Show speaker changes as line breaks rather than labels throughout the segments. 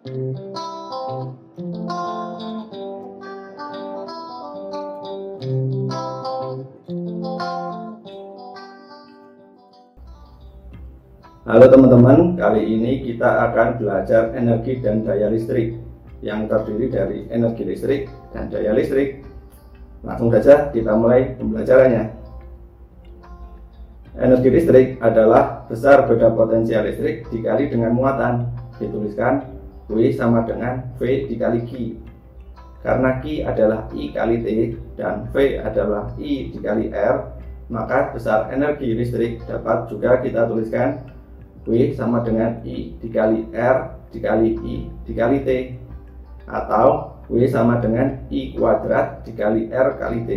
Halo teman-teman, kali ini kita akan belajar energi dan daya listrik yang terdiri dari energi listrik dan daya listrik. Langsung saja kita mulai pembelajarannya. Energi listrik adalah besar beda potensial listrik dikali dengan muatan. Dituliskan W sama dengan V dikali Q. Karena Q adalah I kali T dan V adalah I dikali R, maka besar energi listrik dapat juga kita tuliskan W sama dengan I dikali R dikali I dikali T atau W sama dengan I kuadrat dikali R kali T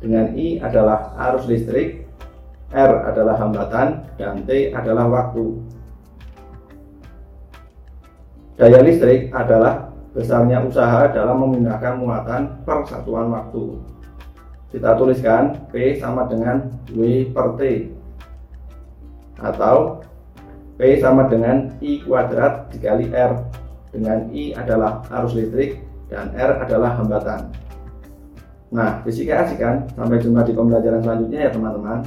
dengan I adalah arus listrik R adalah hambatan dan T adalah waktu daya listrik adalah besarnya usaha dalam memindahkan muatan per satuan waktu. Kita tuliskan P sama dengan W per T atau P sama dengan I kuadrat dikali R. Dengan I adalah arus listrik dan R adalah hambatan. Nah fisika asik kan sampai jumpa di pembelajaran selanjutnya ya teman-teman